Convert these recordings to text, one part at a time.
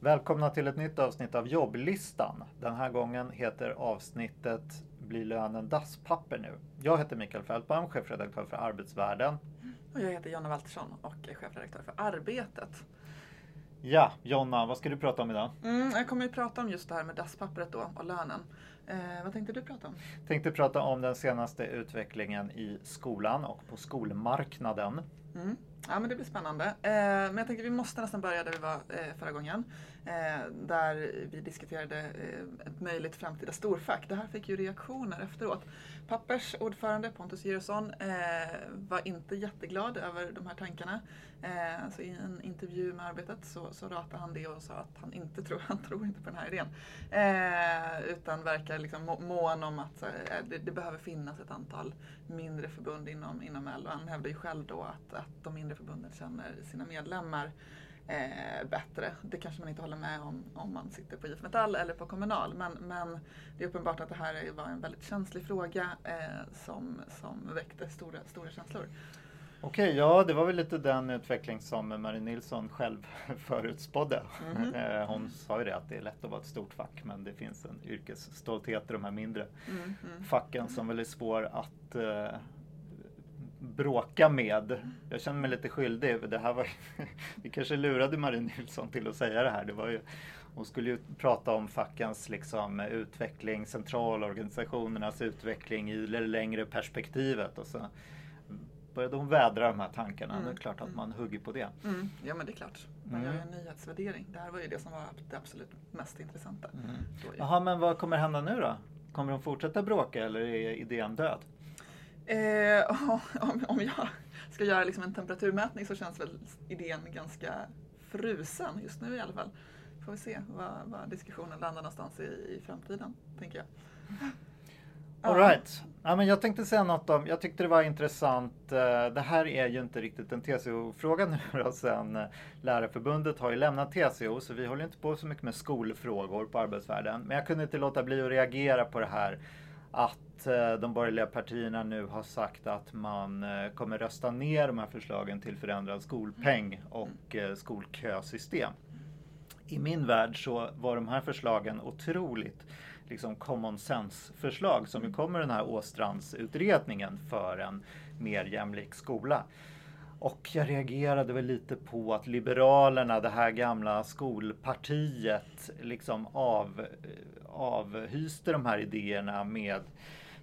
Välkomna till ett nytt avsnitt av jobblistan. Den här gången heter avsnittet Blir lönen dasspapper nu? Jag heter Mikael Fältbaum, chefredaktör för Arbetsvärlden. Och jag heter Jonna Waltersson och är chefredaktör för Arbetet. Ja, Jonna, vad ska du prata om idag? Mm, jag kommer att prata om just det här med dasspappret då och lönen. Eh, vad tänkte du prata om? Tänkte prata om den senaste utvecklingen i skolan och på skolmarknaden. Mm. Ja men det blir spännande. Eh, men jag tänker vi måste nästan börja där vi var eh, förra gången. Eh, där vi diskuterade eh, ett möjligt framtida storfack. Det här fick ju reaktioner efteråt. Pappers ordförande Pontus Gyresson eh, var inte jätteglad över de här tankarna. Eh, så I en intervju med Arbetet så, så ratade han det och sa att han inte tror, han tror inte på den här idén. Eh, utan verkar liksom mån om att eh, det, det, behöver finnas ett antal mindre förbund inom, inom LO. Han hävdar ju själv då att, att de mindre förbunden känner sina medlemmar eh, bättre. Det kanske man inte håller med om om man sitter på IF Metall eller på Kommunal. Men, men det är uppenbart att det här var en väldigt känslig fråga eh, som, som väckte stora, stora känslor. Okej, ja det var väl lite den utveckling som Marie Nilsson själv förutspådde. Mm -hmm. Hon sa ju det att det är lätt att vara ett stort fack men det finns en yrkesstolthet i de här mindre mm -hmm. facken som väl är svår att eh, bråka med. Jag känner mig lite skyldig. Det här var, vi kanske lurade Marie Nilsson till att säga det här. Det var ju, hon skulle ju prata om fackens liksom, utveckling, centralorganisationernas utveckling i det längre perspektivet. Och så började hon vädra de här tankarna. Mm. Det är klart att mm. man hugger på det. Mm. Ja men det är klart. Man mm. gör ju en nyhetsvärdering. Det här var ju det som var det absolut mest intressanta. Mm. Jaha, men vad kommer hända nu då? Kommer de fortsätta bråka eller är idén död? Eh, om, om jag ska göra liksom en temperaturmätning så känns väl idén ganska frusen just nu i alla fall. Får vi se vad, vad diskussionen landar någonstans i, i framtiden, tänker jag. All right. Ja, men jag tänkte säga något om, jag tyckte det var intressant, eh, det här är ju inte riktigt en TCO-fråga nu då, sen eh, Lärarförbundet har ju lämnat TCO så vi håller inte på så mycket med skolfrågor på arbetsvärlden. Men jag kunde inte låta bli att reagera på det här att eh, de borgerliga partierna nu har sagt att man eh, kommer rösta ner de här förslagen till förändrad skolpeng och eh, skolkösystem. I min värld så var de här förslagen otroligt liksom common sense-förslag som ju kommer den här Åstrandsutredningen för en mer jämlik skola. Och jag reagerade väl lite på att Liberalerna, det här gamla skolpartiet, liksom av, avhyste de här idéerna med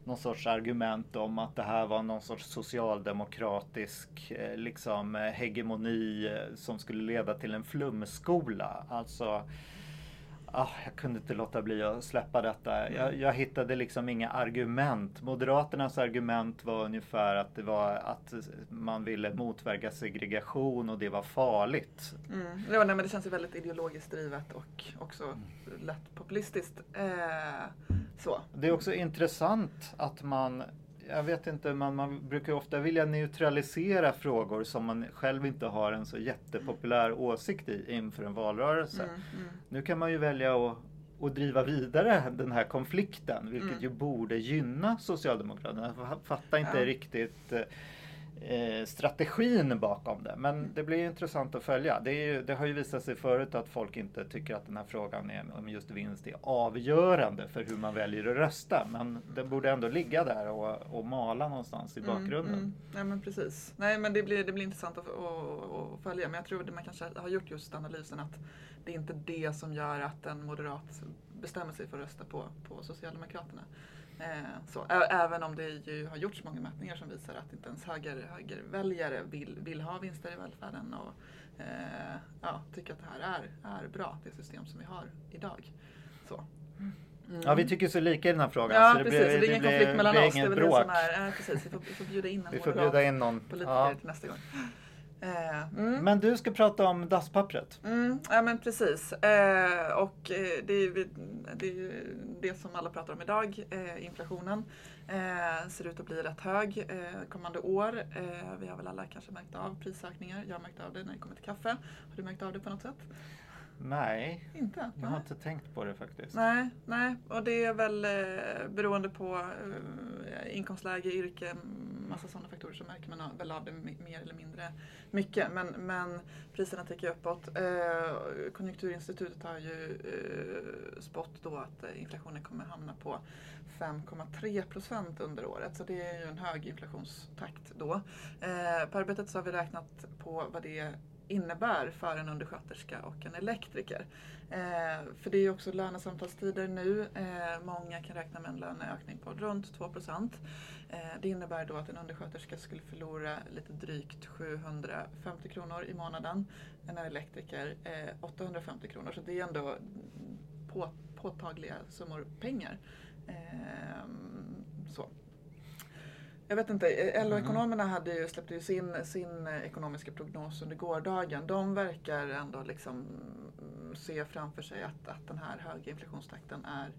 någon sorts argument om att det här var någon sorts socialdemokratisk eh, liksom, eh, hegemoni eh, som skulle leda till en flumskola. Alltså ah, jag kunde inte låta bli att släppa detta. Jag, jag, hittade liksom inga argument. Moderaternas argument var ungefär att det var att man ville motverka segregation och det var farligt. Mm. Ja, nej, men det känns ju väldigt ideologiskt drivet och också mm. lätt populistiskt. Eh, så. Det är också intressant att man jag vet inte, man, man brukar ofta vilja neutralisera frågor som man själv inte har en så jättepopulär åsikt i inför en valrörelse. Mm, mm. Nu kan man ju välja att, att driva vidare den här konflikten, vilket mm. ju borde gynna Socialdemokraterna. Jag fattar inte ja. riktigt eh, strategin bakom det. Men det blir intressant att följa. Det, ju, det, har ju visat sig förut att folk inte tycker att den här frågan är, om just vinst är avgörande för hur man väljer att rösta. Men den borde ändå ligga där och, och mala någonstans i mm, bakgrunden. Mm, mm. Nej men precis. Nej men det blir, det blir intressant att, att, att följa. Men jag tror att man kanske har gjort just analysen att det är inte det som gör att en moderat bestämmer sig för att rösta på, på Socialdemokraterna. Eh, så, även om det ju har gjorts många mätningar som visar att inte ens höger, högerväljare vill, vill ha vinster i välfärden och eh, ja, tycker att det här är, är bra, det system som vi har idag. Så. Mm. Ja, vi tycker så lika i den här frågan. Ja, så det precis. Blir, det är ingen konflikt mellan oss. Det är väl bråk. det som är, ja, precis. Vi får, vi får bjuda in en vi får bjuda in någon. politiker ja. till nästa gång. Eh, mm. Men du ska prata om dasspappret. Mm, ja men precis. Eh, och eh, det är, det är det som alla pratar om idag, eh, inflationen. Eh, ser ut att bli rätt hög eh, kommande år. vi har väl alla kanske märkt av prisökningar. Jag har märkt av det när det kommer till kaffe. Har du märkt av det på något sätt? Nej, inte? jag har inte tänkt på det faktiskt. Nej, nej. och det är väl eh, beroende på eh, inkomstläge, yrke, massa sådana faktorer så märker man väl av det mer eller mindre mycket. Men, men priserna tickar uppåt. Eh, konjunkturinstitutet har ju eh, spått då att eh, inflationen kommer hamna på 5,3 procent under året. Så det är ju en hög inflationstakt då. På arbetet så har vi räknat på vad det innebär för en undersköterska och en elektriker. Eh, för det är ju också lönesamtalstider nu. Eh, många kan räkna med en löneökning på runt 2 eh, Det innebär då att en undersköterska skulle förlora lite drygt 750 kronor i månaden. En elektriker eh, 850 kronor. Så det är ändå på, påtagliga summor pengar. Eh, så. Jag vet inte, LO-ekonomerna mm. hade ju, släppte ju sin, sin ekonomiska prognos under gårdagen. De verkar ändå liksom se framför sig att, att den här höga inflationstakten är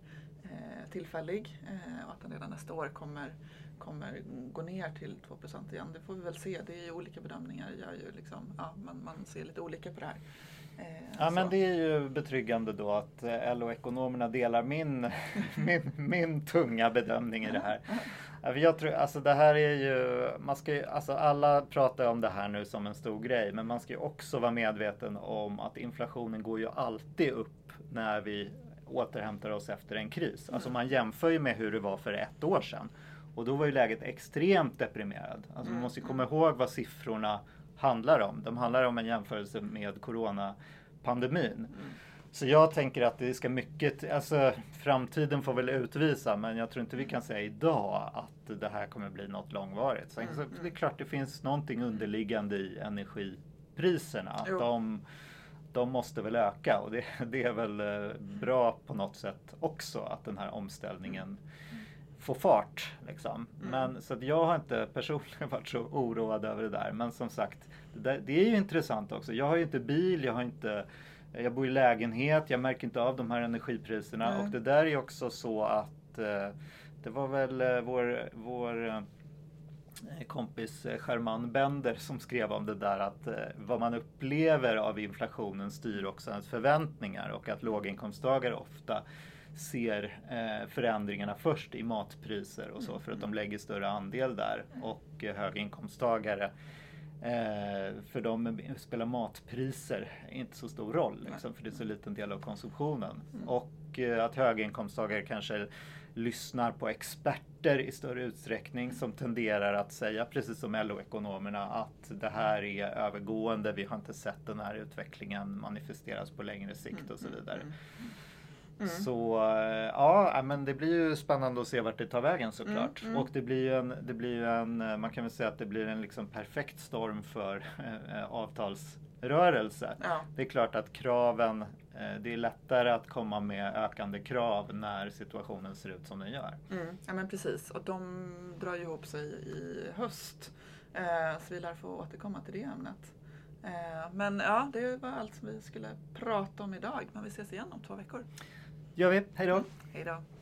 eh, tillfällig eh, och att den redan nästa år kommer, kommer gå ner till 2% igen. Det får vi väl se. Det är ju olika bedömningar. Gör ju liksom, ja, man, man ser lite olika på det här. Eh, ja, så. men det är ju betryggande då att eh, LO-ekonomerna delar min, min, min tunga bedömning i det här. Jag tror, alltså det här är ju, man ska ju, alltså alla pratar om det här nu som en stor grej, men man ska ju också vara medveten om att inflationen går ju alltid upp när vi återhämtar oss efter en kris. Alltså man jämför ju med hur det var för ett år sedan. Och då var ju läget extremt deprimerad. Alltså man måste komma ihåg vad siffrorna handlar om. De handlar om en jämförelse med coronapandemin. Så jag tänker att det ska mycket, alltså framtiden får väl utvisa, men jag tror inte vi kan säga idag att det här kommer bli något långvarigt. Så mm. det är klart det finns någonting underliggande i energipriserna. Att de, de måste väl öka och det, det, är väl eh, bra på något sätt också att den här omställningen får fart. Liksom. Mm. Men, så jag har inte personligen varit så oroad över det där. Men som sagt, det, där, det är ju intressant också. Jag har ju inte bil, jag har inte jag bor i lägenhet, jag märker inte av de här energipriserna mm. och det där är också så att eh, det var väl eh, vår, vår eh, kompis German Bender som skrev om det där att vad man upplever av inflationen styr också ens förväntningar och att låginkomsttagare ofta ser förändringarna först i matpriser och så för att de mm. lägger större andel där och höginkomsttagare för dem spelar matpriser inte så stor roll, liksom, för det är så liten del av konsumtionen. Mm. Och eh, att höginkomsttagare kanske lyssnar på experter i större utsträckning som tenderar att säga, precis som LO-ekonomerna, att det här är övergående, vi har inte sett den här utvecklingen manifesteras på längre sikt och så mm, vidare. Mm. Så eh, ja, men det blir ju spännande att se vart det tar vägen såklart. Mm, mm. Och det blir ju en, det blir en, eh, man kan väl säga att det blir en liksom perfekt storm för äh, avtalsrörelse. Ja. Det är klart att kraven, det är lättare att komma med ökande krav när situationen ser ut som den gör. Mm. Ja men precis, och de drar ju ihop sig i höst. Eh, så vi lär få återkomma till det ämnet. Men ja, det var allt som vi skulle prata om idag. Men vi ses igen om två veckor gör vi. Hej då! Hej då!